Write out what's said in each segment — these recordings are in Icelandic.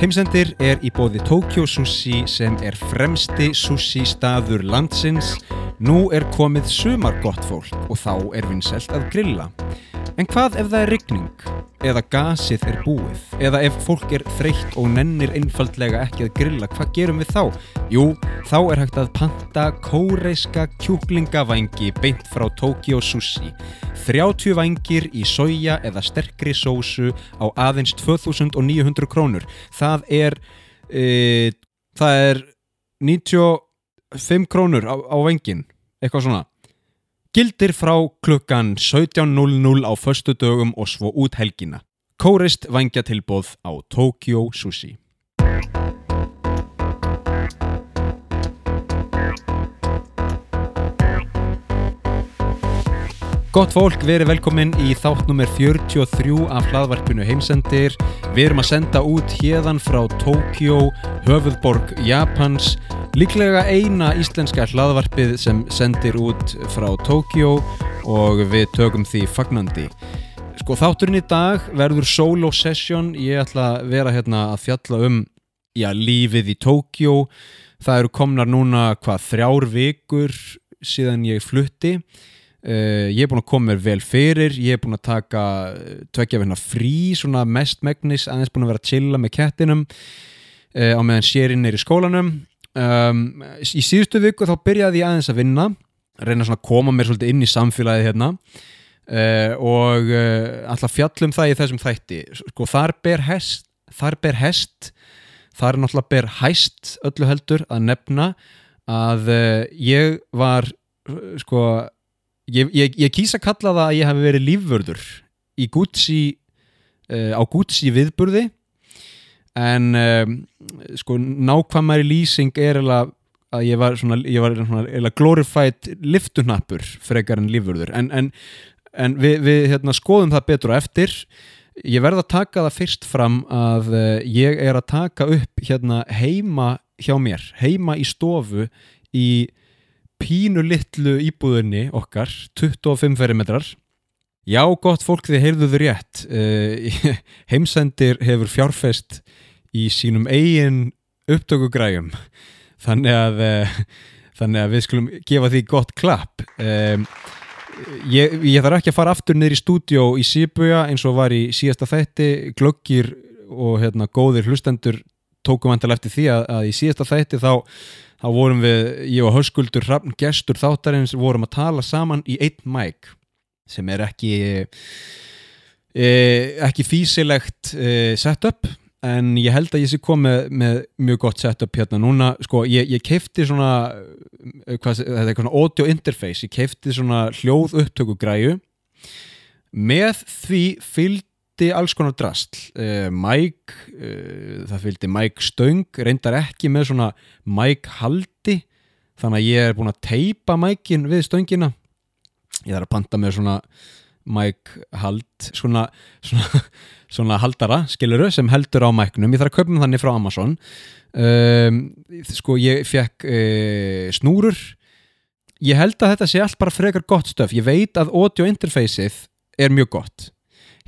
Heimsendir er í bóði Tokyo Sushi sem er fremsti sushi staður landsins. Nú er komið sumar gott fólk og þá er vinnselt að grilla. En hvað ef það er rigning? Eða gasið er búið? Eða ef fólk er þreytt og nennir einfaldlega ekki að grilla, hvað gerum við þá? Jú, þá er hægt að panta kóreiska kjúklingavængi beint frá Tokyo Sushi. 30 vængir í soja eða sterkri sósu á aðeins 2900 krónur. Það er, e, það er 95 krónur á, á vængin, eitthvað svona. Gildir frá klukkan 17.00 á förstu dögum og svo út helgina. Kórist vangja tilbóð á Tokyo Sushi. Gott fólk, verið velkomin í þátt nummer 43 af hlaðvarpinu heimsendir. Við erum að senda út hérðan frá Tokyo, höfuðborg Japans. Líklega eina íslenska hlaðvarpið sem sendir út frá Tokyo og við tökum því fagnandi. Sko þátturinn í dag verður solo session. Ég ætla að vera hérna að fjalla um já, lífið í Tokyo. Það eru komnar núna hvað þrjár vikur síðan ég flutti. Uh, ég er búin að koma mér vel fyrir ég er búin að taka tvekja verna frí, svona mest megnis aðeins búin að vera að chilla með kettinum uh, á meðan sérinn er í skólanum. Um, í síðustu viku þá byrjaði ég aðeins að vinna reyna svona að koma mér svolítið inn í samfélagið hérna. Uh, og alltaf fjallum það í þessum þætti. Sko þar ber hest þar ber hest þar náttúrulega ber hæst öllu heldur að nefna að ég var sko Ég, ég, ég kýsa að kalla það að ég hef verið lífvörður Gucci uh, á Gucci viðburði. En um, sko nákvæmari lýsing er að ég var svona, ég var svona glorified liftunappur frekar en lífvörður. En, en, en við, við hérna, skoðum það betur og eftir. Ég verða að taka það fyrst fram að uh, ég er að taka upp hérna heima hjá mér heima í stofu í pínu litlu íbúðinni okkar 25 ferrimetrar já gott fólk þið heyrðuðu rétt. Uh, heimsendir hefur fjárfest í sínum eigin upptökugræjum. Þannig að uh, þannig að við skulum gefa því gott klapp. Um, ég, ég þarf ekki að fara aftur niður í stúdjó í Sibuja eins og var í síðasta þætti glöggir og hérna góðir hlustendur tókum vandal eftir því að, að í síðasta þætti þá þá vorum við, ég og Höskuldur Hrafn gestur þáttarins, vorum að tala saman í einn mæk sem er ekki e, ekki físilegt e, setup en ég held að ég sé komið með mjög gott setup hérna núna, sko, ég, ég keifti svona e, hvað, þetta er eitthvað audio interface, ég keifti svona hljóð upptöku græu með því fylg fylgdi alls konar drastl uh, Mike, uh, það fylgdi Mike Stöng, reyndar ekki með svona Mike haldi þannig að ég er búin að teipa Mikein við stöngina. Ég þarf að panta með svona Mike hald svona, svona, svona haldara, skiluru, sem heldur á Mike'num, ég þarf að köpum þannig frá Amazon. Um, sko ég fekk uh, snúrur. Ég held að þetta sé allt bara frekar gott stöf, ég veit að audio interfaceið er mjög gott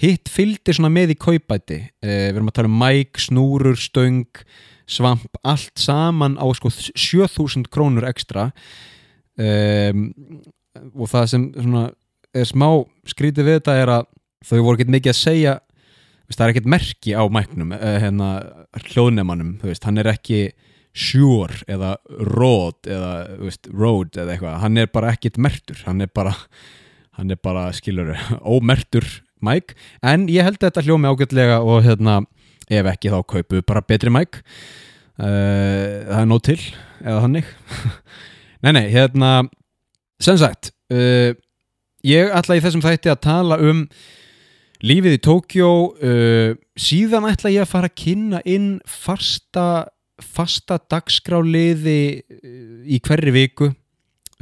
hitt fylgdi svona með í kaupæti eh, við erum að tala um mæk, snúrur, stöng svamp, allt saman á sko 7000 krónur ekstra. Um, og það sem svona er smá skrítið við þetta er að þau voru ekkert mikið að segja það er ekkert merki á mæknum eh, hérna hljóðnemannum, hann er ekki sure eða road eða veist, road eða eitthvað. Hann er bara ekkert mertur hann er bara, hann er bara skilur, ómertur mæk en ég held þetta hljómi ágætlega og hérna, ef ekki þá kaupu bara betri mæk uh, það er nót til eða hannig nei nei, hérna sem sagt uh, ég ætla í þessum þætti að tala um lífið í Tókjó uh, síðan ætla ég að fara að kynna inn fasta, fasta dagskráliði í hverri viku.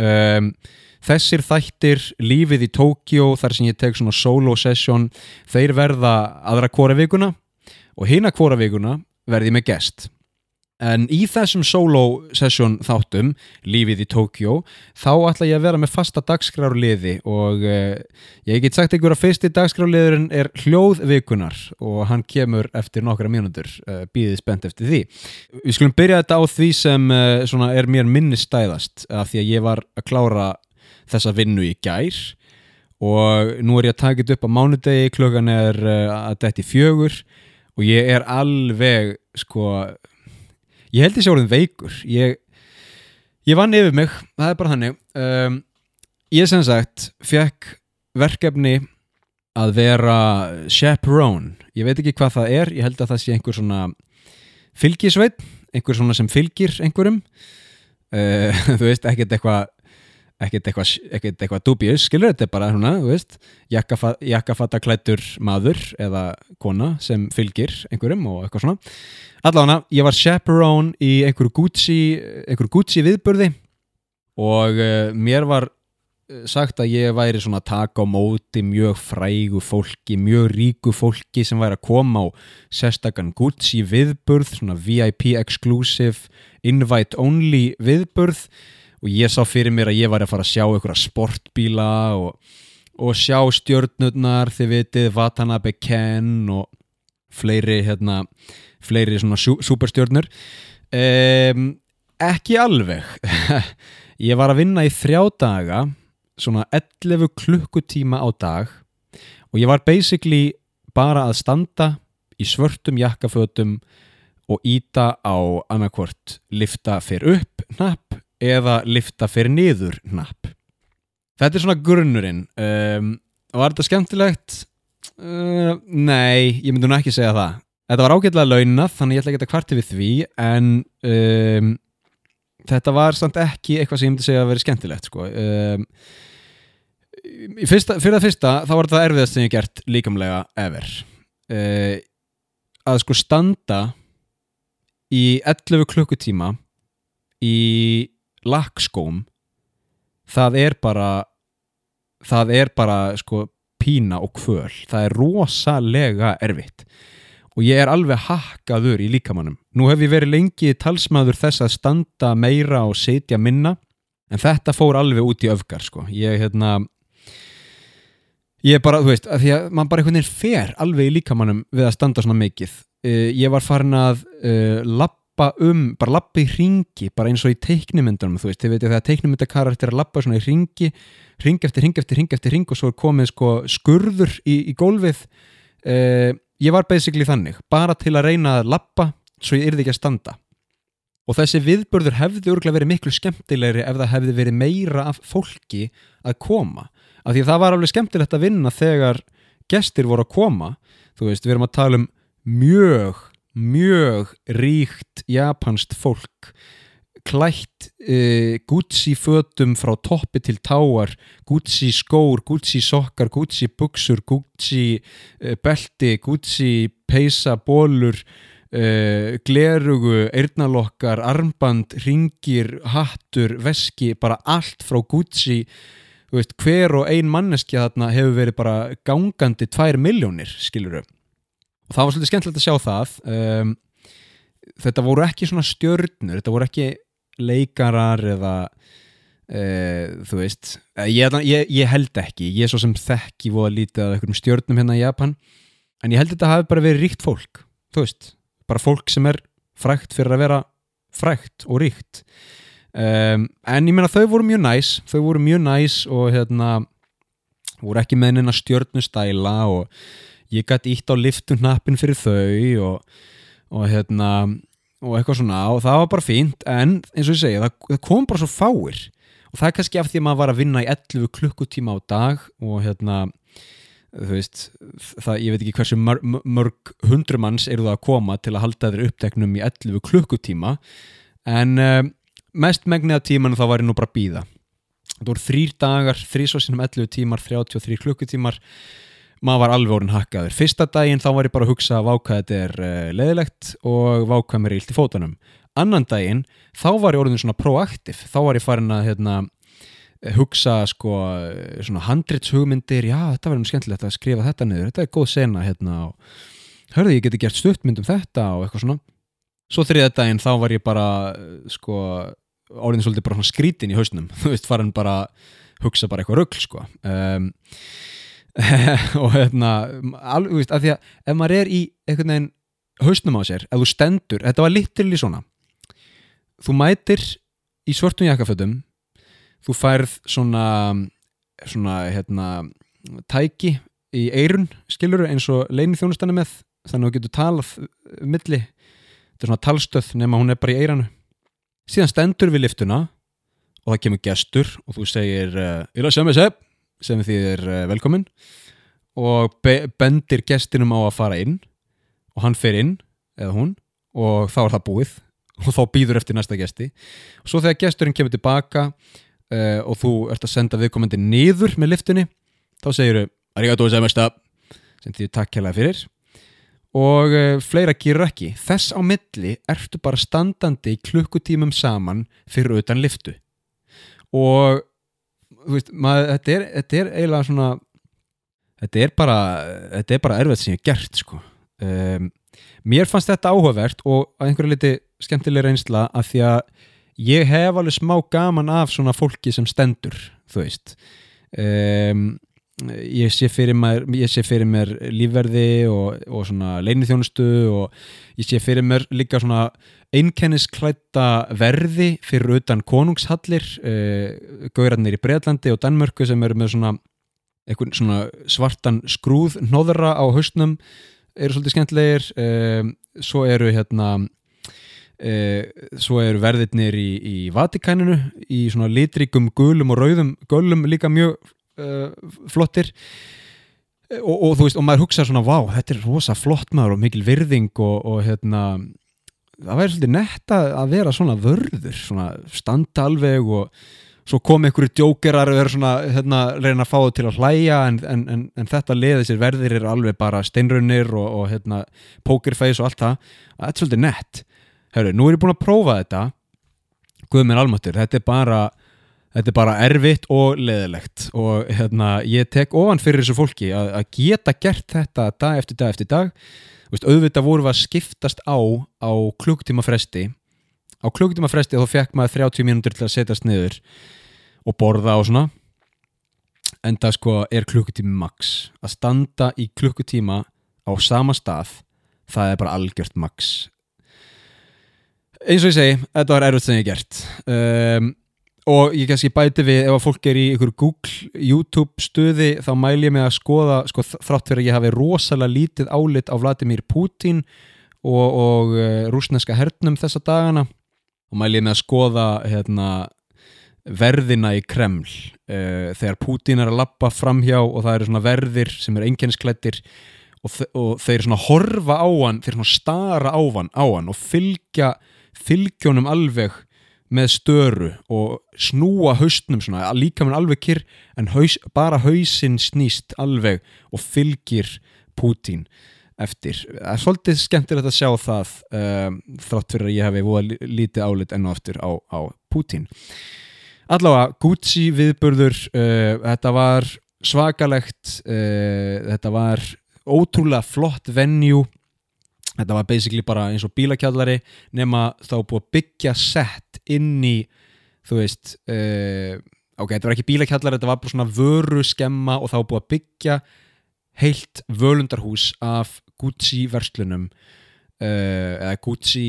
Um Þessir þættir, lífið í Tókjó, þar sem ég tek svona solo session, þeir verða aðra kvora vikuna og hina kvora vikuna verði með gest. En í þessum solo session þáttum, lífið í Tókjó, þá ætla ég að vera með fasta dagskrárliði og uh, ég get sagt ykkur að fyrsti dagskrárliðurinn er hljóðvikunar og hann kemur eftir nokkra mínútur, uh, býðið spennt eftir því. Við skulum byrja þetta á því sem uh, er mér minnistæðast af því að ég var að klára þessa vinnu í gær. Og nú er ég að taka þetta upp á mánudegi, klokkan er að detti fjögur. Og ég er alveg sko ég held þessi orðin veikur. Ég, ég vann yfir mig það er bara þannig. Um, ég sem sagt fekk verkefni að vera chaperone. Ég veit ekki hvað það er, ég held að það sé einhver svona fylgisveit einhver svona sem fylgir einhverjum. Uh, þú veist, ekkert eitthvað ekkert eitthvað eitthva dubious, skilur þetta bara svona, þú veist, jakkafatta klættur maður eða kona sem fylgir einhverjum og eitthvað svona. Allavega, ég var chaperone í einhverju Gucci, einhverju Gucci viðburði og uh, mér var eh, sagt að ég væri svona að taka á móti mjög frægu fólki, mjög ríku fólki sem væri að koma á sérstakann Gucci viðburð, svona VIP exclusive, invite only viðburð. og ég sá fyrir mér að ég var að fara að sjá einhverja sportbíla og, og sjá stjórnurnar, þið vitið Watanabe Ken og fleiri hérna, fleiri svona superstjórnur um, ekki alveg. Ég var að vinna í þrjá daga svona 11 klukkutíma á dag. Og ég var basically bara að standa í svörtum jakkafötum og íta á annarkvort lifta fyrir upp napp eða lifta fyrir niður napp. Þetta er svona grunnurinn. Um, var þetta skemmtilegt? Uh, nei, ég myndi nú ekki segja það. Þetta var ágætlega launað, þannig ég ætla ekki að kvarti við því, en um, þetta var samt ekki eitthvað sem ég myndi segja að vera skemmtilegt. Sko. Um, fyrsta, fyrir það fyrsta, þá var þetta erfiðast sem ég gert líkamlega ever. Uh, að sko standa í 11 klukkutíma í lakkskóm það er bara það er bara sko pína og kvöl, það er rosalega erfitt. Og ég er alveg hakkaður í líkamannum nú hef ég verið lengi talsmaður þess að standa meira og setja minna en þetta fór alveg út í öfgar sko, ég hérna ég er bara, þú veist, að því að mann bara einhvern veginn fer alveg í líkamannum við að standa svona mikið. Uh, ég var farin að uh, lapp lappa um, bara lappa í ringi bara eins og í teiknumyndunum, þú veist þið veitir þegar teiknumyndakarakter að lappa svona í ringi ring eftir ring eftir ring eftir ring og svo er komið sko skurður í, í gólfið. Eh, ég var basically þannig bara til að reyna að lappa svo ég yrði ekki að standa. Og þessi viðbörður hefði örgulega verið miklu skemmtilegri ef það hefði verið meira af fólki að koma. Af því að það var alveg skemmtilegt að vinna þegar gestir voru að koma. Þú veist, við erum að tala um mjög mjög ríkt japanst fólk klætt uh, Gucci fötum frá toppi til táar Gucci skór, Gucci sokkar Gucci buksur, Gucci uh, belti, Gucci peisa, bólur uh, glerugu, eirnalokkar armband, ringir hattur, veski, bara allt frá Gucci. Veist, hver og ein manneskja þarna hefur verið bara gangandi tvær miljónir, skiluru og það var svolítið skemmtilegt að sjá það um, þetta voru ekki svona stjörnur þetta voru ekki leikarar eða uh, þú veist eh, ég, ég, ég held ekki, ég er svo sem þekki voða lítið af einhverjum stjörnum hérna í Japan en ég held þetta hafi bara verið ríkt fólk þú veist, bara fólk sem er frækt fyrir að vera frækt og ríkt. Um, en ég meina þau voru mjög næs þau voru mjög næs og hérna voru ekki með hennar stjörnustæla og ég gæti ítt á liftunnappin fyrir þau og, og hérna og eitthvað svona og það var bara fínt en eins og ég segja, það, það kom bara svo fáir. Og það er kannski af því að maður var að vinna í 11 klukkutíma á dag og hérna þú veist, það, ég veit ekki hversu mörg, mörg hundrumanns eru það að koma til að halda þeir uppteknum í 11 klukkutíma. En uh, mest megniða tíman þá var ég nú bara að býða það voru þrýr dagar, þrýsvarsinum 11 tímar 33 klukkutímar maður var alveg orðin hakkaður. Fyrsta daginn þá var ég bara að hugsa vákað þetta er uh, leiðilegt og vákað mér ílt í fótunum. Annan daginn þá var ég orðin svona proaktiv, þá var ég farin að hérna, hugsa sko svona handritshugmyndir, já þetta verður skemmtilegt að skrifa þetta niður, þetta er góð sena hérna og hörðu ég geti gert stuttmynd um þetta og eitthvað svona. Svo þriða daginn þá var ég bara sko, orðin svolítið bara skrítin í hausnum, þú veist, farin bara hugsa bara eitthvað rugl sko. Um, og hérna alveg, þú veist, af því að ef maður er í einhvern veginn hausnum á sér, ef þú stendur þetta var litil í svona. Þú mætir í svörtum jakkafötum þú færð svona svona hérna tæki í eirun skilur eins og leini þjónustanna með þannig að þú getur talað milli þetta er svona talstöð nema hún er bara í eiranu síðan stendur við liftuna og það kemur gestur og þú segir ég laði sjá mig sepp sem því er velkomin. Og be bendir gestinum á að fara inn og hann fer inn eða hún og þá er það búið og þá býður eftir næsta gesti. Og svo þegar gesturinn kemur tilbaka uh, og þú ert að senda viðkomandi niður með liftunni þá segir þau arigato semesta sem því takk kærlega fyrir. Og uh, fleira gerur ekki. Þess á milli ertu bara standandi klukkutímum saman fyrir utan liftu og veist, maður, þetta, er, þetta er eiginlega svona þetta er bara þetta er bara erfitt sem ég gert sko. Um, mér fannst þetta áhugavert og einhverju liti skemmtileg reynsla að því að ég hef alveg smá gaman af svona fólki sem stendur þú veist. Um, ég sé fyrir mér, mér lífverði og, og svona leinithjónustu og ég sé fyrir mér líka svona einkennisklætta verði fyrir utan konungshallir uh, gaurarnir í Breitlandi og Danmörku sem eru með svona, svona svartan skrúð nóðra á hausnum eru svolítið skemmtilegir um, svo eru hérna uh, svo eru verðirnir í, í Vatikæninu í svona litrikum gulum og rauðum gulum líka mjög uh, flottir. Og, og þú veist, og maður hugsa svona vá, þetta er rosa flott maður og mikil virðing og, og hérna það væri svolítið netta að vera svona vörður, svona standa alveg og svo kom einhverju djókerar og er svona, hérna, reyna að fá það til að hlæja en, en, en, en þetta leði sér verðir er alveg bara steinrunir og, og hérna, pokerface og allt það. Þetta er svolítið nett. Hörru, nú er ég búin að prófa þetta. Guð minn almatur, þetta er bara þetta er bara erfitt og leðilegt og hérna, ég tek ofan fyrir þessu fólki að, að geta gert þetta dag eftir dag eftir dag. Vist, auðvitað voru við að skiptast á á klukktíma fresti á klukktíma fresti þá fekk maður 30 mínútur til að setjast niður og borða og svona. En það sko er klukkutími max. Að standa í klukkutíma á sama stað það er bara algjört max. Eins og ég segi þetta var erfitt sem ég gert. Um, og ég kannski bæti við ef að fólk er í ykkur Google, YouTube stuði þá mæl ég mig að skoða sko, þrátt fyrir að ég hafi rosalega lítið álit á Vladimir Putin og, og uh, rúsneska hernum þessa dagana og mæl ég mig að skoða hérna verðina í Kreml. Uh, þegar Putin er að lappa framhjá og það eru svona verðir sem eru einkennisklættir og, og þeir svona horfa á hann, þeir svona stara á hann, á hann og fylgja fylgjónum alveg með störu og snúa haustnum svona, líka með alveg kyrr en haus, bara hausinn snýst alveg og fylgir Putin eftir. Það er svolítið skemmtilegt að sjá það um, þrátt fyrir að ég hefi lítið álit enn og aftur á, á Putin allavega Gucci viðburður uh, þetta var svakalegt uh, þetta var ótrúlega flott venue þetta var basically bara eins og bílakjallari nema þá búið að byggja sett inn í þú veist uh, ok, þetta var ekki bílakjallari þetta var bara svona vöru skemma og þá búið að byggja heilt völundarhús af Gucci verslunum Uh, eða Gucci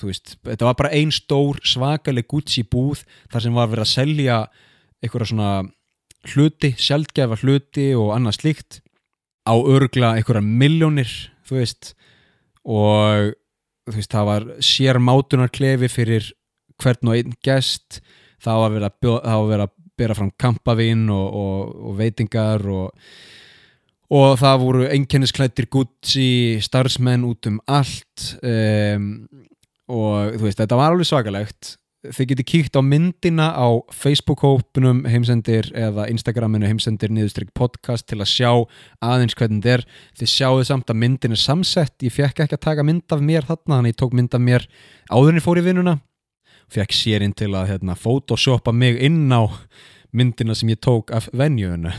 þú veist, þetta var bara einn stór svakaleg Gucci búð þar sem var verið að selja einhverja svona hluti, sjaldgæfa hluti og annað slíkt á örgla einhverja milljónir þú veist og þú veist, það var sér mátunarklefi fyrir hvern og einn gest verið að, verið að bera fram kampavinn og, og, og veitingar og og það voru einkennisklættir Gucci starfsmenn út um allt um, og þú veist, þetta var alveg svakalegt. Þið geti kíkt á myndina á Facebook-hópunum heimsendir eða Instagraminu heimsendir niðurstrykk podcast til að sjá aðeins hvernig þetta er. Þið sjáðu samt að myndin er samsett. Ég fekk ekki að taka mynd af mér þarna þannig ég tók mynd af mér áðurinn fór í vinnuna fekk sérinn til að hérna, photoshoppa mig inn á myndina sem ég tók af venjöunu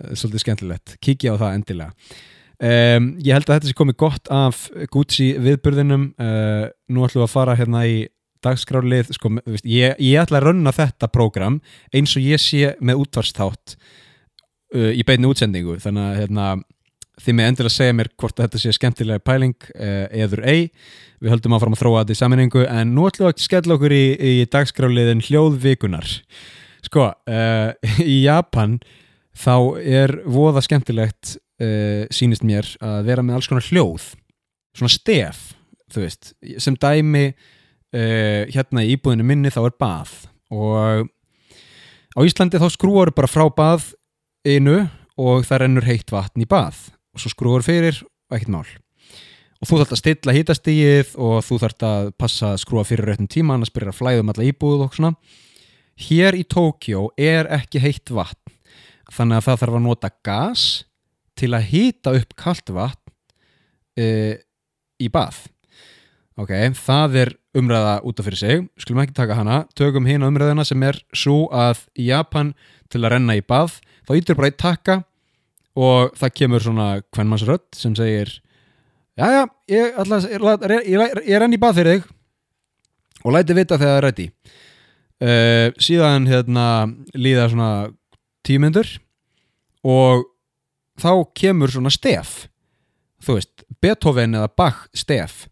Eh, svolítið skemmtilegt, kikið á það endilega. Um, ég held að þetta sé komið gott af Gucci viðburðinum. Uh, nú ætlum við að fara hérna í dagskrálið, sko, veist, ég, ég ætla að runna þetta prógram eins og ég sé með útvarsþátt uh, í beinu útsendingu. Þannig að hérna, þið með endilega segja mér hvort þetta sé skemmtilega pæling uh, eður ei, við höldum að fara að þróa þetta í saminningu en nú ætlum við að skella okkur í, í dagskráliðin hljóðvikunar sko, uh, í Japan þá er voða skemmtilegt uh, sínist mér að vera með alls konar hljóð. Svona stef, þú veist. Sem dæmi uh, hérna í íbúðinu minni þá er bað. Og á Íslandi þá skrúar bara frá bað einu og það rennur heitt vatn í bað og svo skrúar fyrir og ekkert mál. Og þú þarft að stilla hitastígið og þú þarft að passa að skrúa fyrir réttum tíma annars byrjar að flæðum alla íbúð og svona. Hér í Tókjó er ekki heitt vatn þannig að það þarf að nota gas til að hýta upp kallt vatn uh, í bað. Ok, það er umræða út af fyrir sig, skulum ekki taka hana. Tökum hinn umræðina sem er svo að í Japan til að renna í bað þá ítur bara eitt taka og það kemur svona kvennmannsrödd sem segir já, ég, ég, ég, renn í bað fyrir þig. Og læti vita þegar það er rætti uh, síðan hérna líða svona tíu myndur og þá kemur svona stef. Þú veist, Beethoven eða Bach stef.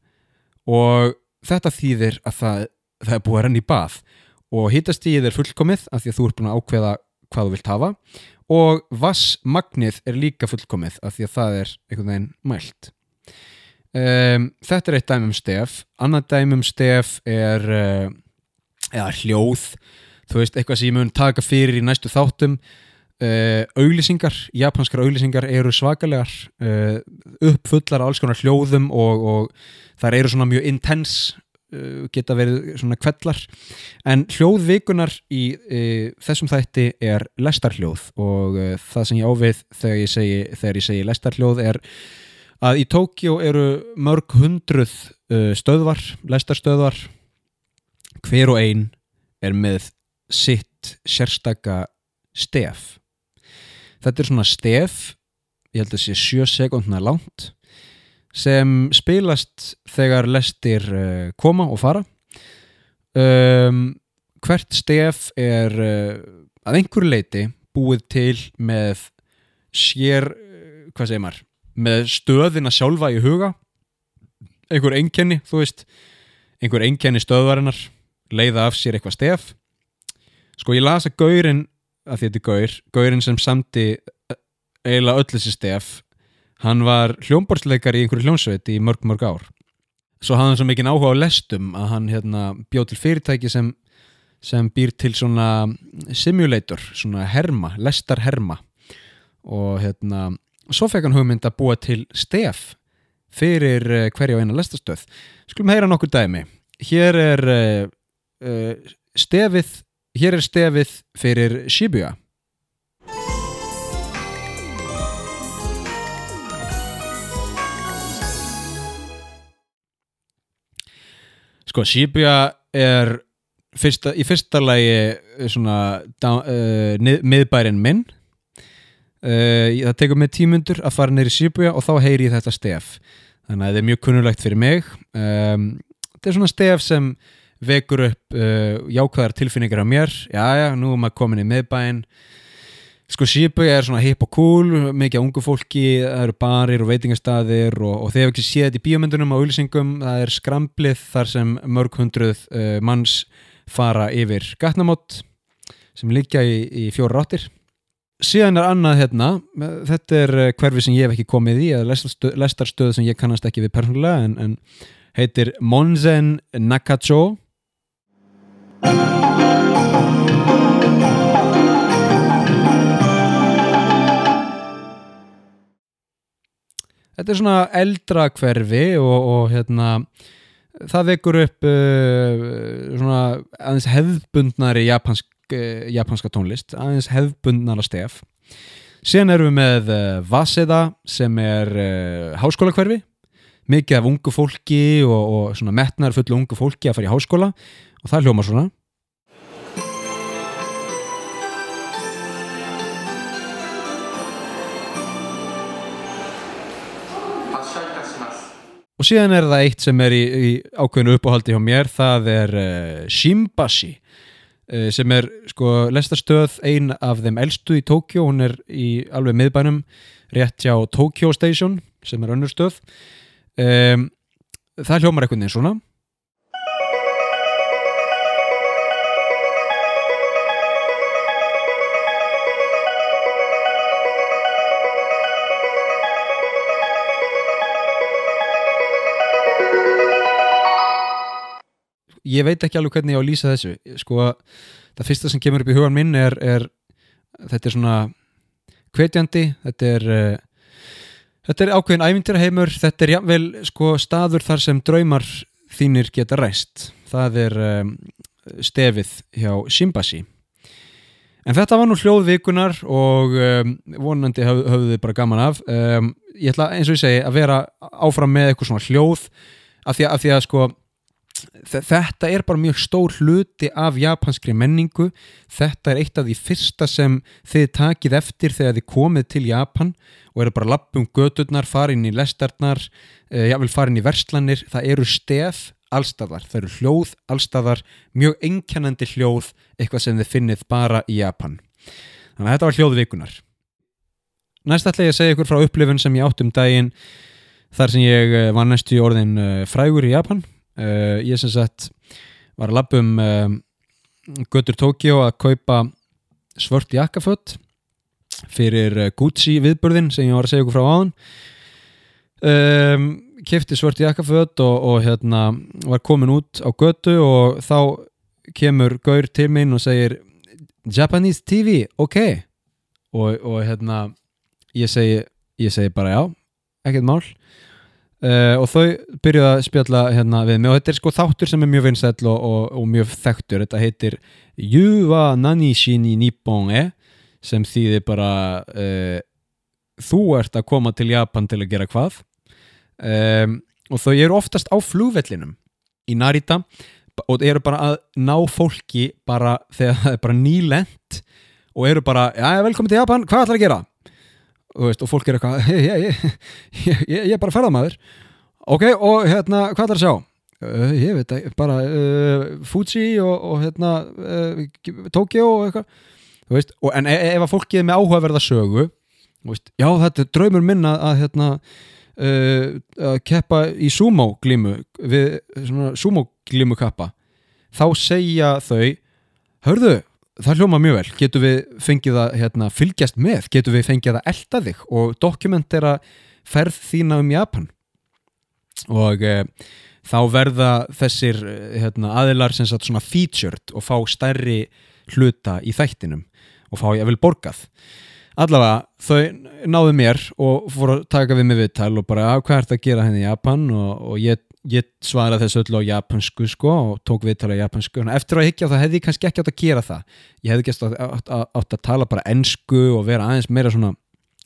Og þetta þýðir að það, það er búið að renna í bað. Og hittastíð er fullkomið af því að þú ert búin að ákveða hvað þú vilt hafa. Og vassmagnið er líka fullkomið af því að það er einhvern veginn mælt. Um, þetta er eitt dæmum stef. Annað dæmum stef er uh, eða hljóð. Þú veist, eitthvað sem ég mun taka fyrir í næstu þáttum. Uh, auglýsingar, japanskar auglýsingar eru svakalegar uh, uppfullar alls konar hljóðum og, og þar eru svona mjög intens uh, geta verið svona kvellar. En hljóðvikunar í þessum þætti er lestarhljóð og það sem ég ávið þegar ég segi, þegar ég segi lestarhljóð er að í Tókjó eru mörg hundruð stöðvar, lestarstöðvar. Hver og ein er með sitt sérstaka stef. Þetta er svona stef ég held að sé 7 sekundna langt sem spilast þegar lestir uh, koma og fara. Um, hvert stef er uh, að einhverju leiti búið til með sér, uh, hvað segir maður með stöðina sjálfa í huga. Einhver einkenni, þú veist einhver einkenni stöðvarinnar leiða af sér eitthvað stef. Sko ég las að gaurin að þetta er Gaur Gaurin sem samti eh, eiginlega öll þessi stef hann var hljómborðsleikar í einhverju hljómsveit í mörg mörg ár. Svo hafði hann svo mikið áhuga á lestum að hann hérna, bjóð til fyrirtæki sem, sem býr til svona simulator, svona herma lestar herma og hérna svo fekk hann hugmynd að búa til stef fyrir uh, hverja og eina lestastöð. Skulum heyra nokkur dæmi. Hér er uh, stefið Hér er stefið fyrir Shibuya. Sko, Shibuya er fyrsta, í fyrsta lagi svona uh, miðbærin minn. Uh, það tekur mig tímundur að fara neyri Shibuya og þá heyri ég þetta stef. Þannig að það er mjög kunnulegt fyrir mig. Um, þetta er svona stef sem vekur upp uh, jákvæðar tilfinningar á mér já já, nú er maður komin í miðbæinn sko Shibuya er svona hip og cool mikið á ungu fólki, það eru barir og veitingastæðir og, og þeir hefur ekki séð þetta í bíomöndunum á auðlýsingum, það er skramblið þar sem mörg hundruð uh, manns fara yfir gatnamót sem líka í, í fjóra ráttir síðan er annað hérna þetta er uh, hverfi sem ég hef ekki komið í eða lestarstöð sem ég kannast ekki við persónulega en, en heitir Monzen Nakacho Þetta er svona eldra hverfi og, og hérna það vekur upp uh, svona aðeins hefðbundnari japansk, uh, japanska tónlist aðeins hefðbundnara stef. Síðan erum við með uh, Vaseda sem er uh, háskóla hverfi mikið af ungu fólki og, og svona metnar fullu ungu fólki að fara í háskóla og það hljóma svona og síðan er það eitt sem er í, í ákveðinu uppáhaldi hjá mér það er uh, Shimbashi uh, sem er sko lestarstöð ein af þeim eldstu í Tókjó hún er í alveg miðbænum rétt hjá Tokyo Station sem er önnur stöð. Um, það hljómar eitthvað neins svona ég veit ekki alveg hvernig ég á að lýsa þessu. Sko, það fyrsta sem kemur upp í hugan minn er, er þetta er svona hvetjandi þetta er uh, þetta er ákveðin ævintýraheimur þetta er jável sko staður þar sem draumar þínir geta ræst. Það er um, stefið hjá Shimbashi en þetta var nú hljóðvikunar og um, vonandi höf, höfðu þið bara gaman af. Um, ég ætla eins og ég segi að vera áfram með eitthvað svona hljóð af því að, af því að sko þetta er bara mjög stór hluti af japanskri menningu. Þetta er eitt af því fyrsta sem þið takið eftir þegar þið komið til Japan og eru bara lappum gödurnar, farin í lestarnar eh, jável farin í verslanir. Það eru stef allstæðar það eru hljóð allstæðar mjög einkennandi hljóð eitthvað sem þið finnið bara í Japan. Þannig að þetta var hljóðvikunar næst ætla ég að segja ykkur frá upplifun sem ég átt um daginn þar sem ég eh, var næstu í orðin eh, frægur í Japan Uh, ég sem sagt var að lappa um uh, Götur Tókjó að kaupa svört jakkafött fyrir uh, Gucci viðbörðin sem ég var að segja ykkur frá áðan. Um, kefti svört jakkafött og, og hérna var komin út á götu og þá kemur Gaur til minn og segir Japanese TV, ok. Og, og hérna ég segi, ég segi bara já ekkert mál Uh, og þau byrjuði að spjalla hérna við mig. Og þetta er sko þáttur sem er mjög vinsæll og, og, og mjög þekktur. Þetta heitir Yuwa Nanishin í Nippon-e sem þýðir bara uh, þú ert að koma til Japan til að gera hvað. Um, og þau eru oftast á flúvellinum í Narita og eru bara að ná fólki bara þegar það er bara nýlend og eru bara, já velkomin til Japan, hvað ætlar að gera? Veist, og fólk er eitthvað ég, ég, ég, ég er bara ferðamæður ok, og hérna, hvað er það að sjá? Uh, ég veit ekki, bara uh, Fuji og, og hérna uh, Tokyo og eitthvað og, en ef, ef að fólkið er með áhugaverða sögu veist, já, þetta er draumur minna að hérna að keppa í sumo glímu við svona sumo glímu kappa þá segja þau hörðu, það hljóma mjög vel, getur við fengið að hérna, fylgjast með, getur við fengið að elda þig? Og dokumentera ferð þína um Japan. Og e, þá verða þessir hérna, aðilar sem sagt svona featured og fá stærri hluta í þættinum og fá ég vel borgað. Allavega þau náðu mér og fóru að taka við mig viðtal og bara hvað er þetta að gera henni hérna í Japan? Og, og ég ég svaraði þessu öllu á japansku sko og tók viðtala á japansku eftir að higgja þá hefði ég kannski ekki átt að gera það. Ég hefði ekki átt að, að tala bara ennsku og vera aðeins meira svona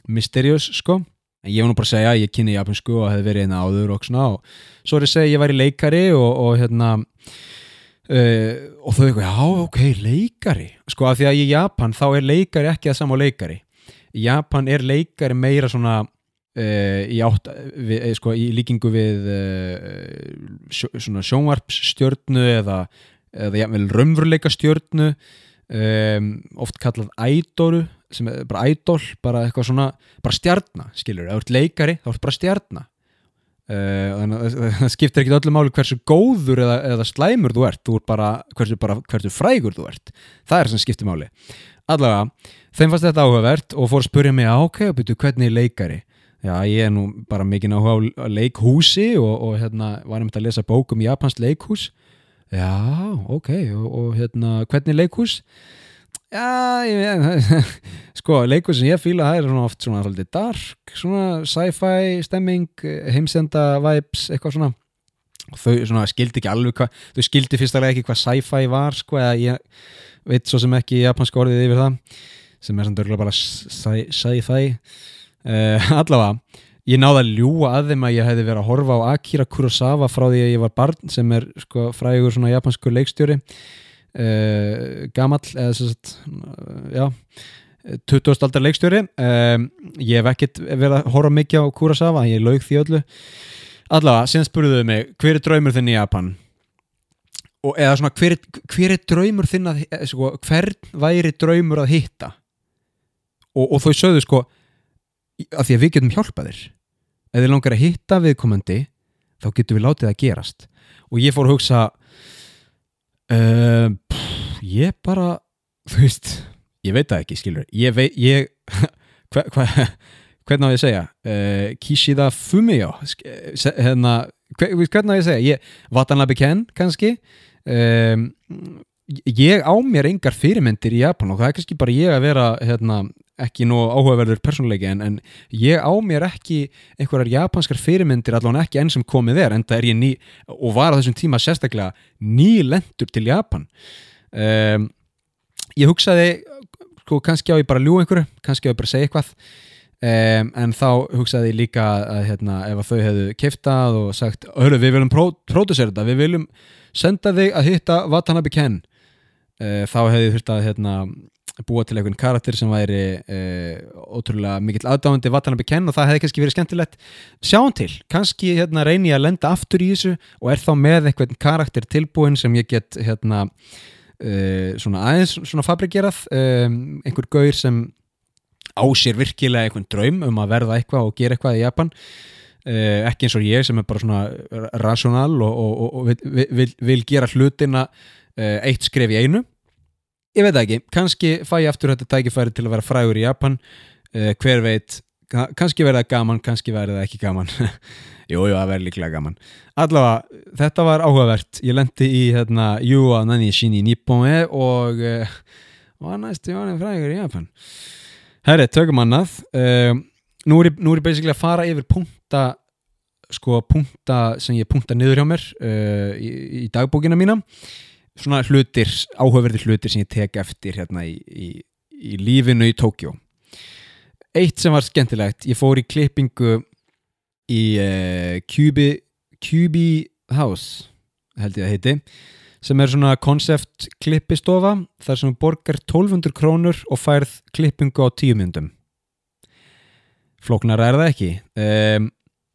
mysterious sko. En ég var nú bara að segja að ég kynni japansku og hefði verið einna áður og svona og svo er ég að segja að ég væri leikari og, og hérna uh, og þau eitthvað, já ok, leikari. Sko af því að í Japan þá er leikari ekki að sama leikari. Í Japan er leikari meira svona Uh, í, átt, við, eh, sko, í líkingu við uh, sjó, sjónvarpsstjörnu eða, eða jafnvel raunveruleika stjörnu um, oft kallað ædóru sem er bara ædól bara eitthvað svona, bara stjarnar skilur, ef þú ert leikari þá ert bara stjarnar uh, þannig að það skiptir ekki öllu máli hversu góður eða, eða slæmur þú ert, þú ert bara hversu, bara hversu frægur þú ert. Það er sem skiptir máli. Allavega, þeim fannst þetta áhugavert og fór að spurja mig, ok, betur hvernig er leikari Já, ég er nú bara mikið náhuga á leikhúsi og, og hérna var um þetta að lesa bók um Japans leikhús. Já, ok, og, og hérna hvernig leikhús? Já, ég, sko, leikhús sem ég fýla það er svona oft svona alltaf dark, svona sci-fi stemming, heimsenda vibes, eitthvað svona. Þau svona skildi ekki alveg hvað, þau skildi fyrst alveg ekki hvað sci-fi var, sko, eða ég veit svo sem ekki japansk orðið yfir það sem er svona dörgla bara sci-fi uh, allavega ég náði að ljúa að þeim að ég hefði verið að horfa á Akira Kurosawa frá því að ég var barn sem er sko, frægur svona japansku leikstjóri uh, gamall eða svo að já 20. aldar leikstjóri. Um, ég hef ekkert verið að horfa mikið á Kurosawa ég laug því öllu. Allavega, síðan spurðuðu mig hver er draumur þinn í Japan? Og eða svona hver, er- hver er draumur þinn að eh, sko, hvern væri draumur að hitta? Og, og þau sögðu sko að því að við getum hjálpað þér. Ef þið langar að hitta viðkomandi þá getum við látið að gerast. Og ég fór að hugsa uh, pff, ég bara þú veist, ég veit það ekki skilur, ég veit hva, hva, hvernig á ég að segja? Uh, Kishida Fumio sk- eh, se- hérna, hver, hvernig á ég að segja? Ég, Watanabe Ken kannski. Um, ég á mér engar fyrirmyndir í Japan og það er kannski bara ég að vera hérna, ekki nú áhugaverður persónuleiki en, en ég á mér ekki einhverjar japanskar fyrirmyndir allavega ekki enn sem komið er en það er ég ný og var á þessum tíma sérstaklega nýlendur til Japan. Um, ég hugsaði sko, kannski á ég bara ljú einhverju kannski á ég bara segja eitthvað. Um, en þá hugsaði ég líka að hérna, ef að þau hefðu keftað og sagt við viljum pró pródusera þetta, við viljum senda þig að hitta Watanabe Ken uh, þá hefði þurft að hérna, búa til einhvern karakter sem væri uh, ótrúlega mikill aðdáðandi Watanabe Ken og það hefði kannski verið skemmtilegt. Sjáum til, kannski hérna, reyni ég að lenda aftur í þessu og er þá með einhvern karakter tilbúin sem ég get hérna uh, svona aðeins svona fabrikerað um, einhver gaur sem á sér virkilega einhvern draum um að verða eitthvað og gera eitthvað í Japan. Uh, ekki eins og ég sem er bara svona rational og, og, og, og vil, vil, vil gera hlutina eitt skref í einu. Ég veit ekki, kannski fæ ég aftur þetta tækifæri til að vera frægur í Japan. Uh, hver veit, ka- kannski verða gaman kannski verða ekki gaman. Jú, jú, það verður líklega gaman. Allavega, þetta var áhugavert. Ég lendi í hérna Yua Nani Shini Nippon og uh, var næstu orðin frægur í Japan. Herri, tökum annað. Nú, er nú er ég basically að fara yfir punkta sko punkta sem ég punkta niður hjá mér í, í dagbókina mína svona hlutir, áhugaverðir hlutir sem ég tek eftir hérna í, í, í lífinu í Tókjó eitt sem var skemmtilegt, ég fór í klippingu í uh, Cubi, Cubi House held ég að heiti sem er svona konsept klippistofa þar sem borgar 1200 krónur og færð klippingu á 10 myndum. Flóknara er það ekki. Um,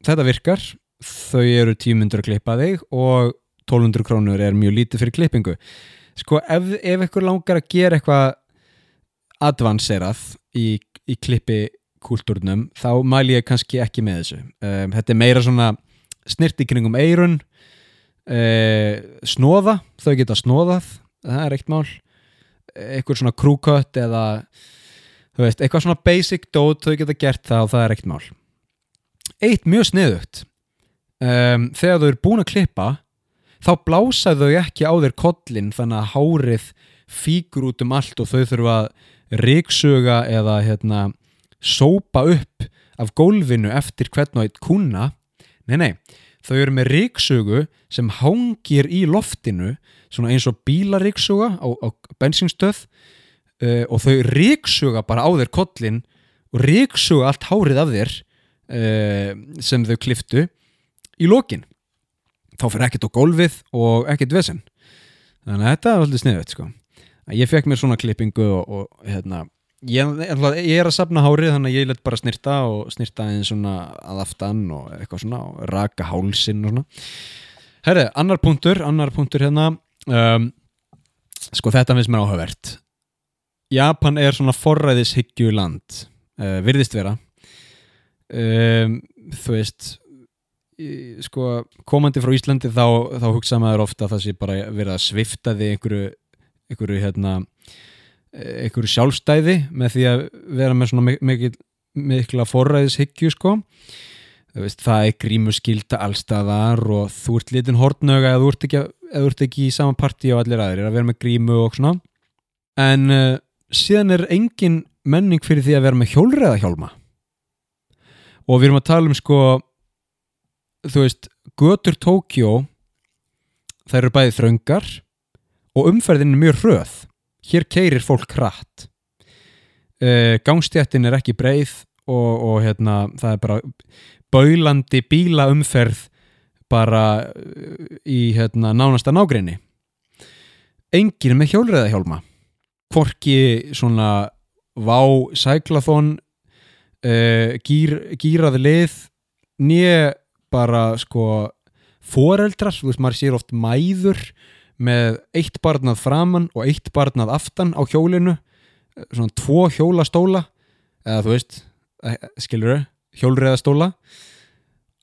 þetta virkar. Þau eru 10 myndur að klippa þig og 1200 krónur er mjög lítið fyrir klippingu. Sko ef, ef ykkur langar að gera eitthvað advanserað í, í klippi kúltúrnum þá mæli ég kannski ekki með þessu. Um, þetta er meira svona snirt í kringum eirun uh, snóða, þau geta snóðað það er eitt mál. Eitthvað svona krúkött eða þú veist, eitthvað svona basic dót þau geta gert það og það er eitt mál. Eitt mjög sniðugt. Um, þegar þau eru búin að klippa þá blása þau ekki á þeir kollin þannig að hárið fíkur út um allt og þau þurfa að ríksuga eða hérna sópa upp af gólfinu eftir hvern og eitt kuna nei nei, þau eru með ríksugu sem hangir í loftinu svona eins og bílaríksuga á, á bensinstöð uh, og þau ríksuga bara á þeir kollin og ríksuga allt hárið af þér uh, sem þau kliftu í lokin þá fyrir ekkert á gólfið og ekkert vesen. Þannig að þetta er alltaf sniðvett sko. ég fekk mér svona klippingu og, og hérna ég, ég er að sapna hárið þannig að ég let bara snirta og snirta einn svona að aftan og eitthvað svona og raka hálsin og svona. Herri, annar punktur, annar punktur hérna. Um, sko þetta finnst mér áhugavert. Japan er svona forræðishyggju land uh, virðist vera. Um, þú veist sko, komandi frá Íslandi þá, þá hugsa maður ofta að það sé bara verið að svifta því einhverju, einhverju hérna eh, einhverju sjálfstæði með því að vera með svona mik- mikil, mikla forræðishyggju sko. Það er grímuskylda allstaðar og þú ert litin hortnöga eða þú ert ekki, eða þú ert ekki í sama partí og allir aðrir að vera með grímu og svona. En uh, síðan er engin menning fyrir því að vera með hjólreðahjálma og við erum að tala um sko þú veist, götur Tókjó þær eru bæði þröngar og umferðin er mjög hröð. Hér keirir fólk hratt. Uh, gangstjættin er ekki breið og, og hérna það er bara baulandi bílaumferð bara uh, í hérna nánasta nágrinni enginn með hjólreðahjálma hvorki svona vá sæklathon uh, gýr, gýraði lið nýja bara sko foreldrar, þú veist, maður sér oft mæður með eitt barnað framann og eitt barnað aftan á hjólinu svona tvo hjólastóla eða þú veist, skilur þau hjólriðastóla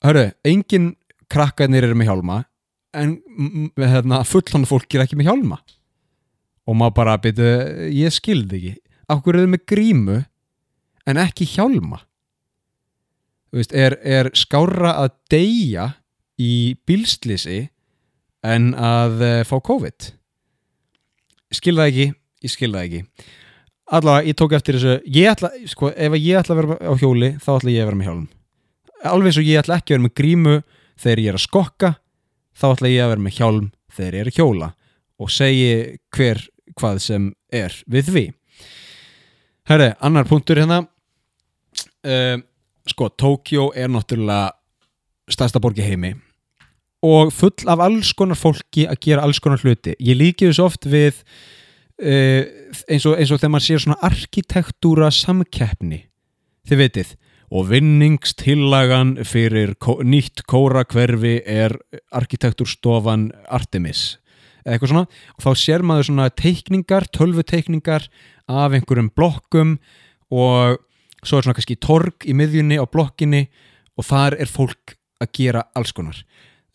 Hörru, engin krakkarnir eru með hjálma en hérna, fullan fólk er ekki með hjálma. Og maður bara byrju, ég skildi ekki. Hverju eru með grímu en ekki hjálma veist, er, er skára að deyja í bílslisi en að uh, fá COVID? Skil það ekki ég skil það ekki. Allavega, ég tók eftir þessu ég ætla, sko, ef ég ætla að vera á hjóli þá ætla ég að vera með hjálm. Alveg eins og ég ætla ekki að vera með grímu þegar ég er að skokka þá ætla ég að vera með hjálm þegar ég er að hjóla. Og segi hver hvað sem er við því. Herri, annar punktur hérna. Uh, sko, Tókjó er náttúrulega stærsta borg í heimi og full af alls konar fólki að gera alls konar hluti. Ég líki þessu oft við uh, eins, og, eins og þegar maður sér svona arkitektúra samkeppni þið vitið og vinningstillagan fyrir kó, nýtt kórakverfi er arkitektúrstofan Artemis eitthvað svona. Og þá sér maður svona teikningar, tölvuteikningar af einhverjum blokkum og svo er svona kannski torg í miðjunni á blokkinni og þar er fólk að gera alls konar.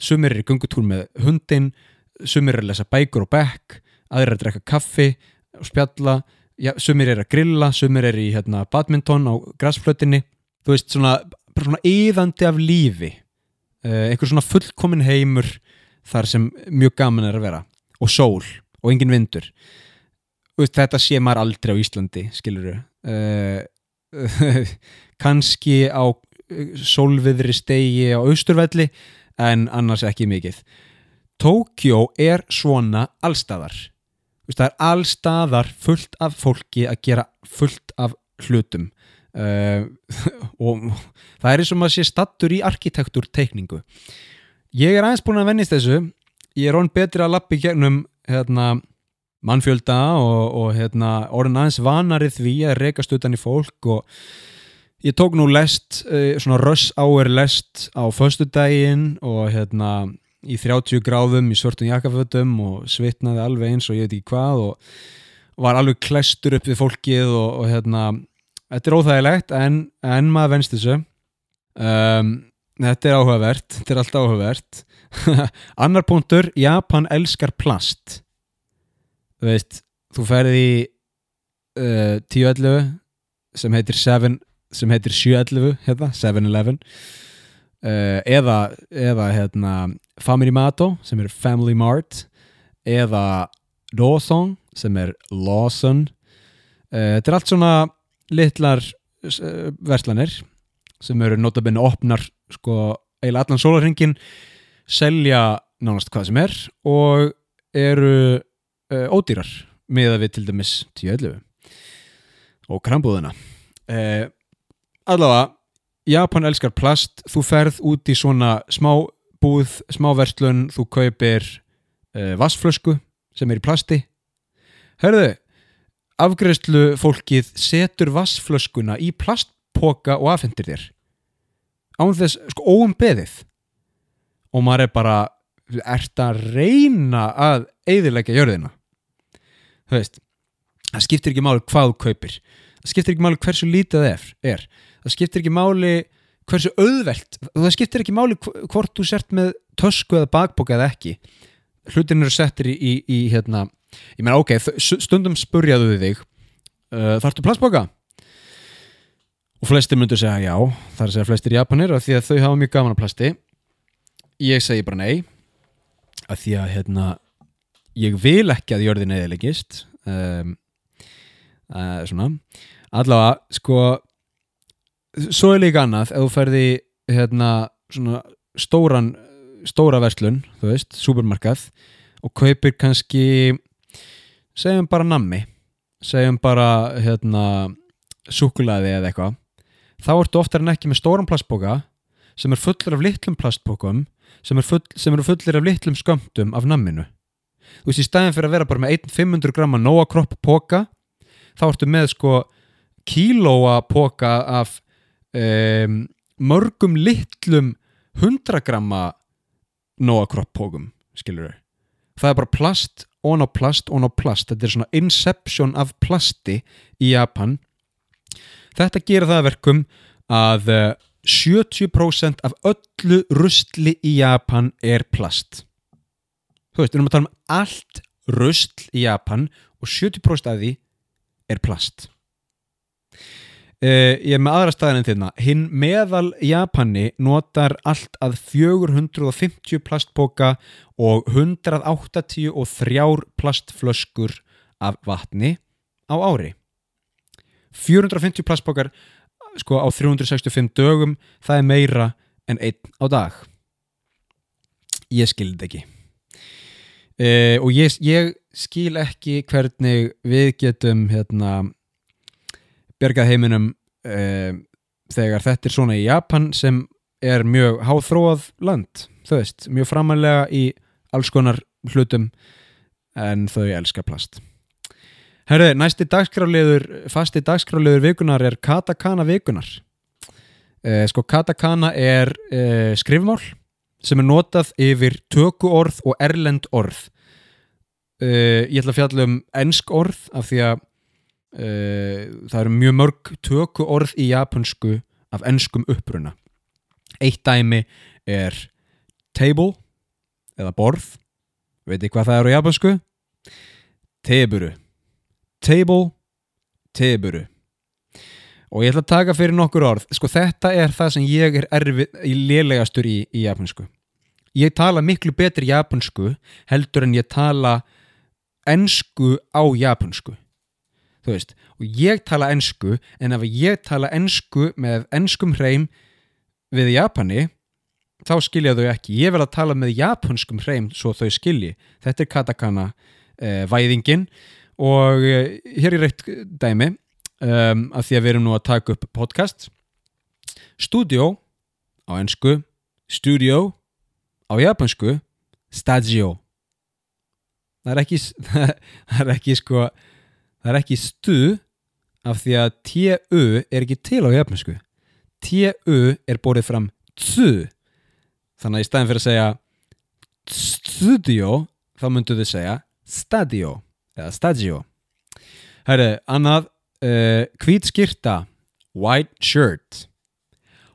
Sumir er í gungutúr með hundin sumir er að lesa bækur og bekk aðrir er að drekka kaffi og spjalla ja, sumir er að grilla, sumir er í hérna, badminton á græsflötinni þú veist svona, bara svona yðandi af lífi. Uh, einhver svona fullkomin heimur þar sem mjög gaman er að vera. Og sól og engin vindur. Veist, þetta sé maður aldrei á Íslandi skilur uh, kannski á eh, sólviðri stegi á austurvelli en annars ekki mikið. Tókjó er svona veist, það er allstaðar fullt af fólki að gera fullt af hlutum. Uh, og það er eins og maður sé stattur í arkitektúrteikningu ég er aðeins búin að vennist þessu. Ég er orðin betri að lappi gegnum hérna, mannfjölda og, og hérna, orðin aðeins vanarið því að rekast utan í fólk og ég tók nú lest uh, svona rush hour lest á föstudaginn og hérna í 30 gráðum í svörtum jakkafötum og svitnaði alveg eins og ég veit ekki hvað og var alveg klestur upp við fólkið og, og hérna þetta er óþægilegt en, en maður venst þessu. Um, þetta er áhugavert þetta er allt áhugavert. Annar punktur, Japan elskar plast þú veist þú ferði í uh, 10.11 sem heitir 7 sem heitir 7.11 hérna, 7-11 uh, eða, eða hérna, Family Mato sem er Family Mart eða Lawson sem er Lawson. Uh, þetta er allt svona litlar uh, verslanir sem eru notabenni opnar sko eiginlega allan sólarhingin selja nánast hvað sem er og eru uh, ódýrar með að við til dæmis 10.11 og krambúðina. Uh, allavega Japan elskar plast. Þú ferð út í svona smá búð, smá verslun þú kaupir uh, vassflösku sem er í plasti. Hörðu afgreðslu fólkið setur vassflöskuna í plastpoka og afhendir þér. Án þess, sko, óumbeðið. Og maður er bara ert að reyna að eigðilegja jörðina veist það skiptir ekki máli hvað þú kaupir. Það skiptir ekki máli hversu lítið það er, það skiptir ekki máli hversu auðvelt það skiptir ekki máli hv- hvort þú sért með tösku eða bakboka eða ekki. Hlutin eru settir í, í, í hérna, ég meina ok, stundum spurjaðu þig uh, þarftu plastboka? og flestir myndu segja já það er að segja flestir japanir af því að þau hafa mjög gaman af plasti. Ég segi bara nei af því að hérna ég vil ekki að jörðin eðilegist um, uh, svona. Allavega sko svo er líka annað ef þú ferði hérna svona stóran stóra verslun, þú veist, supermarkað og kaupir kannski segjum bara nammi segjum bara hérna súkulaði eða eitthvað þá ertu oftar en ekki með stóran plastboka sem er fullur af litlum plastbokum sem, er full, sem eru fullir af litlum skömmtum af namminu þú veist, í staðin fyrir að vera bara með 1 500 gramma nóa kropp poka þá ertu með sko kílóa poka af um, mörgum litlum 100 gramma Nóa Kropp pókum skilur það er bara plast, on á plast, on á plast. Þetta er svona inception af plasti í Japan. Þetta gerir það að verkum að eh, 70% af öllu rusli í Japan er plast þú veist, við erum að tala um allt rusl í Japan og 70% af því er plast. Uh, ég er með aðra staðin en þérna. Hinn meðal Japani notar allt að 450 plastboka og 183 plastflöskur af vatni á ári. 450 plastbokar sko á 365 dögum það er meira en einn á dag. Ég skildi ekki uh, og ég, ég skil ekki hvernig við getum hérna bjargað heiminum uh, þegar þetta er svona í Japan sem er mjög háþróað land, þú veist, mjög framalega í alls konar hlutum en þau elska plast. Herðu, næsti dagskráliður fasti dagskráliður vikunar er katakana vikunar uh, sko katakana er uh, skrifmál sem er notað yfir töku orð og erlend orð. Ég ætla að fjalla um ensk orð af því að Uh, það eru mjög mörg töku orð í japansku af ennskum uppruna. Eitt dæmi er table eða borð veit ég hvað það eru á japansku teburu. Table, teburu og ég ætla að taka fyrir nokkur orð. Sko þetta er það sem ég er erfið í lélegastur í, í japansku ég tala miklu betri japansku heldur en ég tala ennsku á japansku þú veist, og ég tala ennsku en ef ég tala ennsku með ennskum hreim við Japani þá skilja þau ekki. Ég vil að tala með japanskum hreim svo þau skilji, þetta er katakana eh, væðingin. Og eh, hér er eitt dæmi um, að því að við erum nú að taka upp podcast. Studio á ennsku studio á japansku stadio. Það er ekki það er ekki sko það er ekki stu af því að TU er ekki til á jöfnusku TU er borðið fram tsu. Þannig að í staðin fyrir að segja studio þá myndu þið segja stadio eða stadio. Herri, annað uh, hvít skýrta white shirt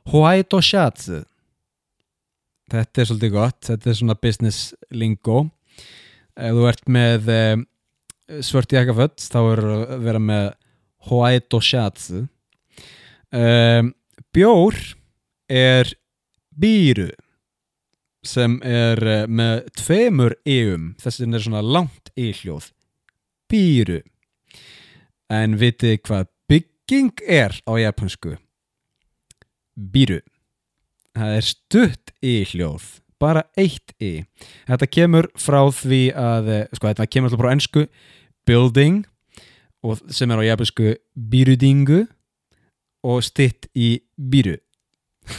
white shatsu þetta er svolítið gott þetta er svona business lingo. Ef þú ert með uh, svört jakkafött þá er að vera með Hoaito Shatsu um, Bjór er Bíru sem er eh, með tveimur eum þessi er svona langt e-hljóð Bíru en vitið hvað bygging er á japansku Bíru. Það er stutt e-hljóð bara eitt e þetta kemur frá því að eh, sko þetta kemur alltaf frá ennsku building sem er á japansku byrudingu og stitt í bíru.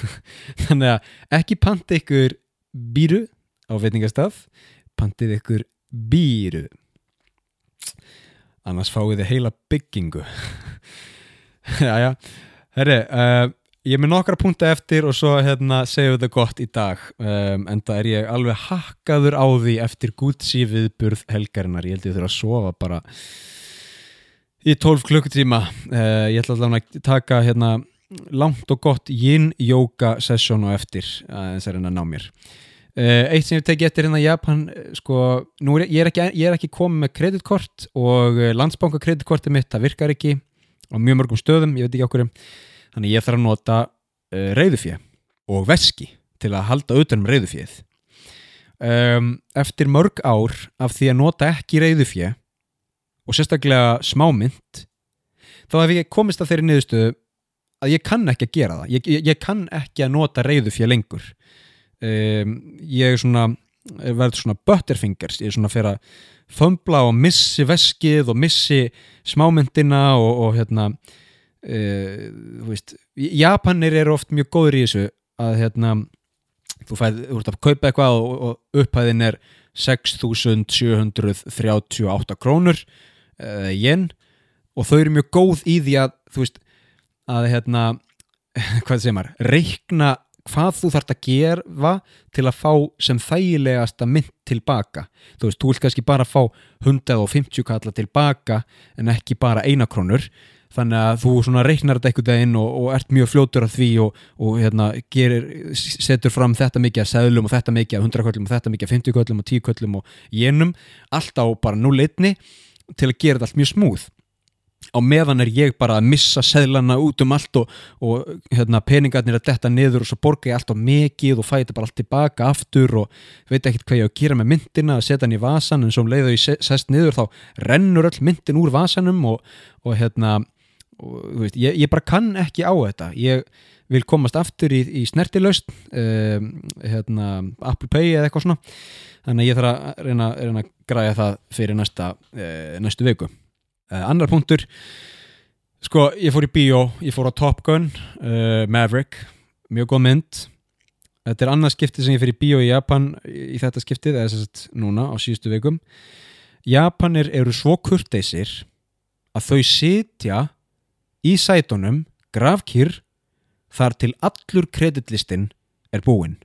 Þannig að ekki panta ykkur bíru á veitingastaf pantið ykkur bíru annars fáið þið heila byggingu. Jæja, herri uh, ég er með nokkra punta eftir og svo hérna segjum við það gott í dag. Um, en það er ég alveg hakkaður á því eftir Gucci viðburð helgarinnar, ég held ég þurfa að sofa bara í 12 klukkutíma. Uh, ég ætla allavega að taka hérna langt og gott yin-yoga sessjón og eftir að þess reyna að ná mér eitt sem ég teki eftir hérna í Japan sko, nú er ég, er ekki, ég er ekki komið með kreditkort og landsbanka kreditkortið mitt, það virkar ekki á mjög mörgum stöðum, ég veit ekki okkur þannig ég þarf að nota uh, reyðufjö og veski til að halda utanum reyðufjöð um, eftir mörg ár af því að nota ekki reyðufjö og sérstaklega smámynd þá hef ég komist að þeirri niðurstöðu að ég kann ekki að gera það. Ég, ég, ég kann ekki að nota reyðufjö lengur um, ég er svona verður svona butterfingers. Ég er svona fyrir að fömbla og missi veskið og missi smámyndina og, og hérna uh, þú veist Japanir eru oft mjög góður í þessu að hérna þú fæði, þú ert að kaupa eitthvað og, og upphæðin er 6.738 krónur uh, yen. Og þau eru mjög góð í því að þú veist að hérna hvað segir maður, reikna hvað þú þarft að gera til að fá sem þægilegasta mynd tilbaka. Þú veist, þú vilt kannski bara fá 150 kalla tilbaka en ekki bara einakrónur þannig að þú svona reiknar þetta einhvern veginn og, og ert mjög fljótur af því og, og hérna, gerir, setur fram þetta mikið að seðlum og þetta mikið að 100 köllum og þetta mikið að 50 köllum og 10 köllum og jenum allt á bara núleitni til að gera þetta allt mjög smúð á meðan er ég bara að missa seðlana út um allt og, og hérna, peningarnir að detta niður og svo borga ég allt á mikið og fæta bara allt tilbaka aftur og veit ekkert hvað ég á að gera með myndina að setja hann í vasan en svo um leiðu ég sest niður þá rennur öll myndin úr vasanum og, og hérna og, veist, ég, ég bara kann ekki á þetta. Ég vil komast aftur í, í snertilaust um, hérna, Apple Pay eða eitthvað svona. Þannig að ég þarf að reyna, reyna að græja það fyrir næsta, uh, næstu viku annar punktur. Sko, ég fór í bíó ég fór á Top Gun uh, Maverick, mjög góð mynd. Þetta er annað skiptið sem ég fyrir bíó í Japan í þetta skiptið, eða þess að núna á síðustu vikum. Japanir eru svo kurteisir að þau sitja í sætunum gravkýr þar til allur kreditlistin er búinn.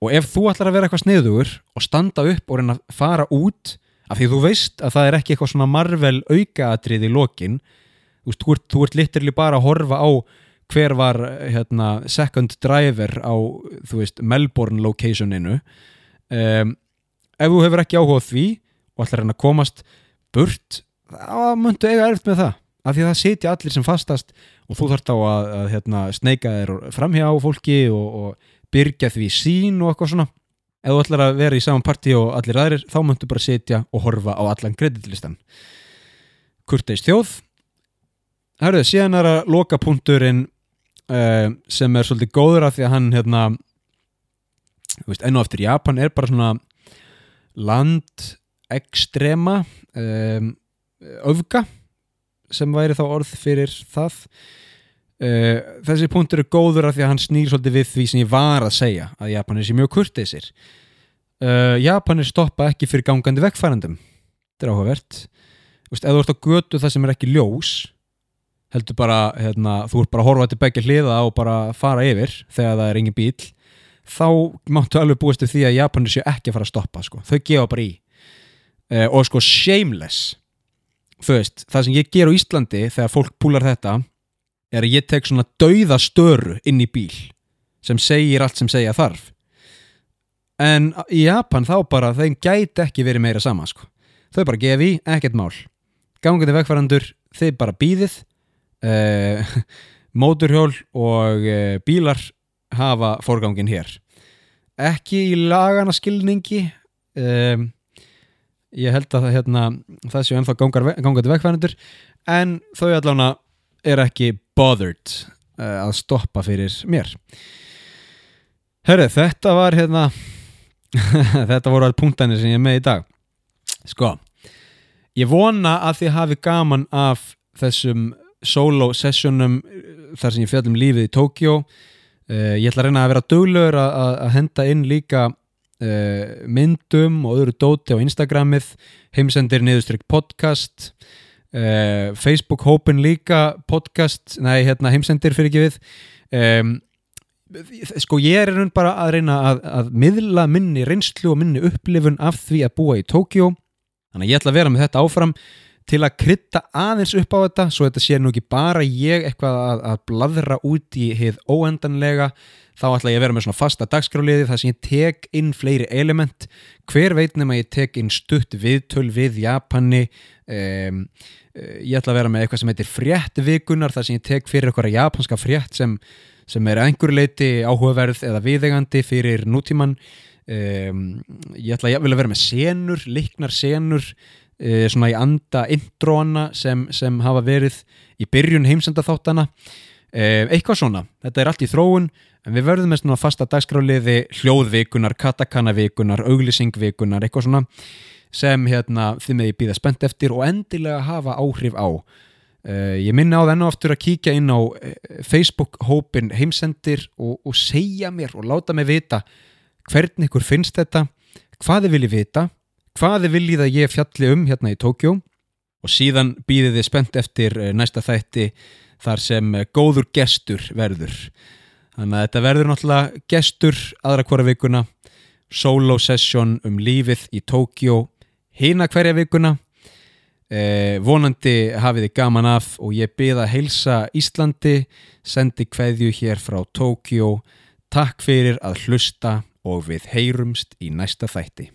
Og ef þú ætlar að vera eitthvað sniðugur og standa upp og reyna að fara út af því þú veist að það er ekki eitthvað svona marvel aukaatrið í lokin. Þú, þú, ert, ert liturli bara að horfa á hver var hérna, second driver á veist, Melbourne locationinu. Um, ef þú hefur ekki áhugað því og ætlar reyna að komast burt þá myndu eiga erft með það. Af því að það sitja allir sem fastast og þú þarf þá að, að hérna, sneika þér framhjá fólki og, og byrja því sín og eitthvað svona ef þú ætlar að vera í saman parti og allir aðrir þá möntu bara sitja og horfa á allan kreditlistan Kurteist þjóð. Hörruð, síðan er að loka punkturinn uh, sem er svolítið góður af því að hann hérna, veist, enn og eftir Japan er bara svona land ekstrema um, öfga sem væri þá orð fyrir það uh, þessi punktur er góður af því að hann snýr svolítið við því sem ég var að segja að Japanir sé mjög kurteisir. Uh, Japanir stoppa ekki fyrir gangandi vekkfærandum þetta er áhugavert. Vist, ef þú ert á götu það sem er ekki ljós heldur bara hérna, þú ert bara að horfa til begge hliða og bara fara yfir þegar það er engin bíl þá máttu alveg búist til því að Japanir sé ekki að fara að stoppa sko. þau gefa bara í. Uh, og sko shameless. Veist, það sem ég ger á Íslandi þegar fólk púlar þetta er að ég tek svona dauða störu inn í bíl sem segir allt sem segja þarf. En í Japan þá bara þeim gæti ekki verið meira sama sko. þau bara gefi, ekkert mál. Gangandi vegfærandur, þeir bara býðið uh, móturhjól og uh, bílar hafa forgangin hér. Ekki í lagana skilningi um ég held að hérna, það séu ennþá gangandi vegfærandur en þau allavega er ekki bothered uh, að stoppa fyrir mér. Hörru, þetta var hérna þetta voru all punktanir sem ég er með í dag. Sko ég vona að þið hafi gaman af þessum solo sessionum þar sem ég fjallum lífið í Tókjó uh, ég ætla að reyna að vera döglegur að henda inn líka uh, myndum og öðru dóti á Instagramið heimsendir niðurstrykk podcast uh, Facebook hópin líka podcast, nei hérna heimsendir fyrir ekki við. Um, sko ég er raun bara að reyna að, að miðla minni reynslu og minni upplifun af því að búa í Tókjó þannig að ég ætla að vera með þetta áfram til að krytta aðeins upp á þetta svo þetta sé nú ekki bara ég eitthvað að, að bladra út í heið óendanlega þá ætla ég að vera með svona fasta dagskráliði þar sem ég tek inn fleiri element. Hver veitnum að ég tek inn stutt viðtöl við Japani um, ég ætla að vera með eitthvað sem heitir fréttvikunar þar sem ég tek fyrir eitthvað japanska frétt sem, sem er einhver leiti áhugaverð eða viðegandi fyrir nútíman um, ég ætla að vera með senur, liknar senur uh, svona í anda introana sem, sem hafa verið í byrjun heimsendaþáttana um, eitthvað svona, þetta er allt í þróun en við verðum með svona fasta dagskráliði hljóðvikunar, katakannavikunar auglýsingvikunar, eitthvað svona sem hérna þið með ég býða spennt eftir og endilega hafa áhrif á. Uh, ég minna á þennu aftur að kíkja inn á uh, Facebook-hópin heimsendir og, og segja mér og láta mig vita hvernig ykkur finnst þetta hvað þið viljið vita hvað þið viljið að ég fjalli um hérna í Tókjó og síðan býðið þið spennt eftir næsta þætti þar sem góður gestur verður Þannig að þetta verður náttúrulega gestur aðra hverja vikuna, solo session um lífið í Tókjó hina hverja vikuna. Eh, vonandi hafið þið gaman af og ég byða að heilsa Íslandi, sendi kveðju hér frá Tókjó. Takk fyrir að hlusta og við heyrumst í næsta þætti.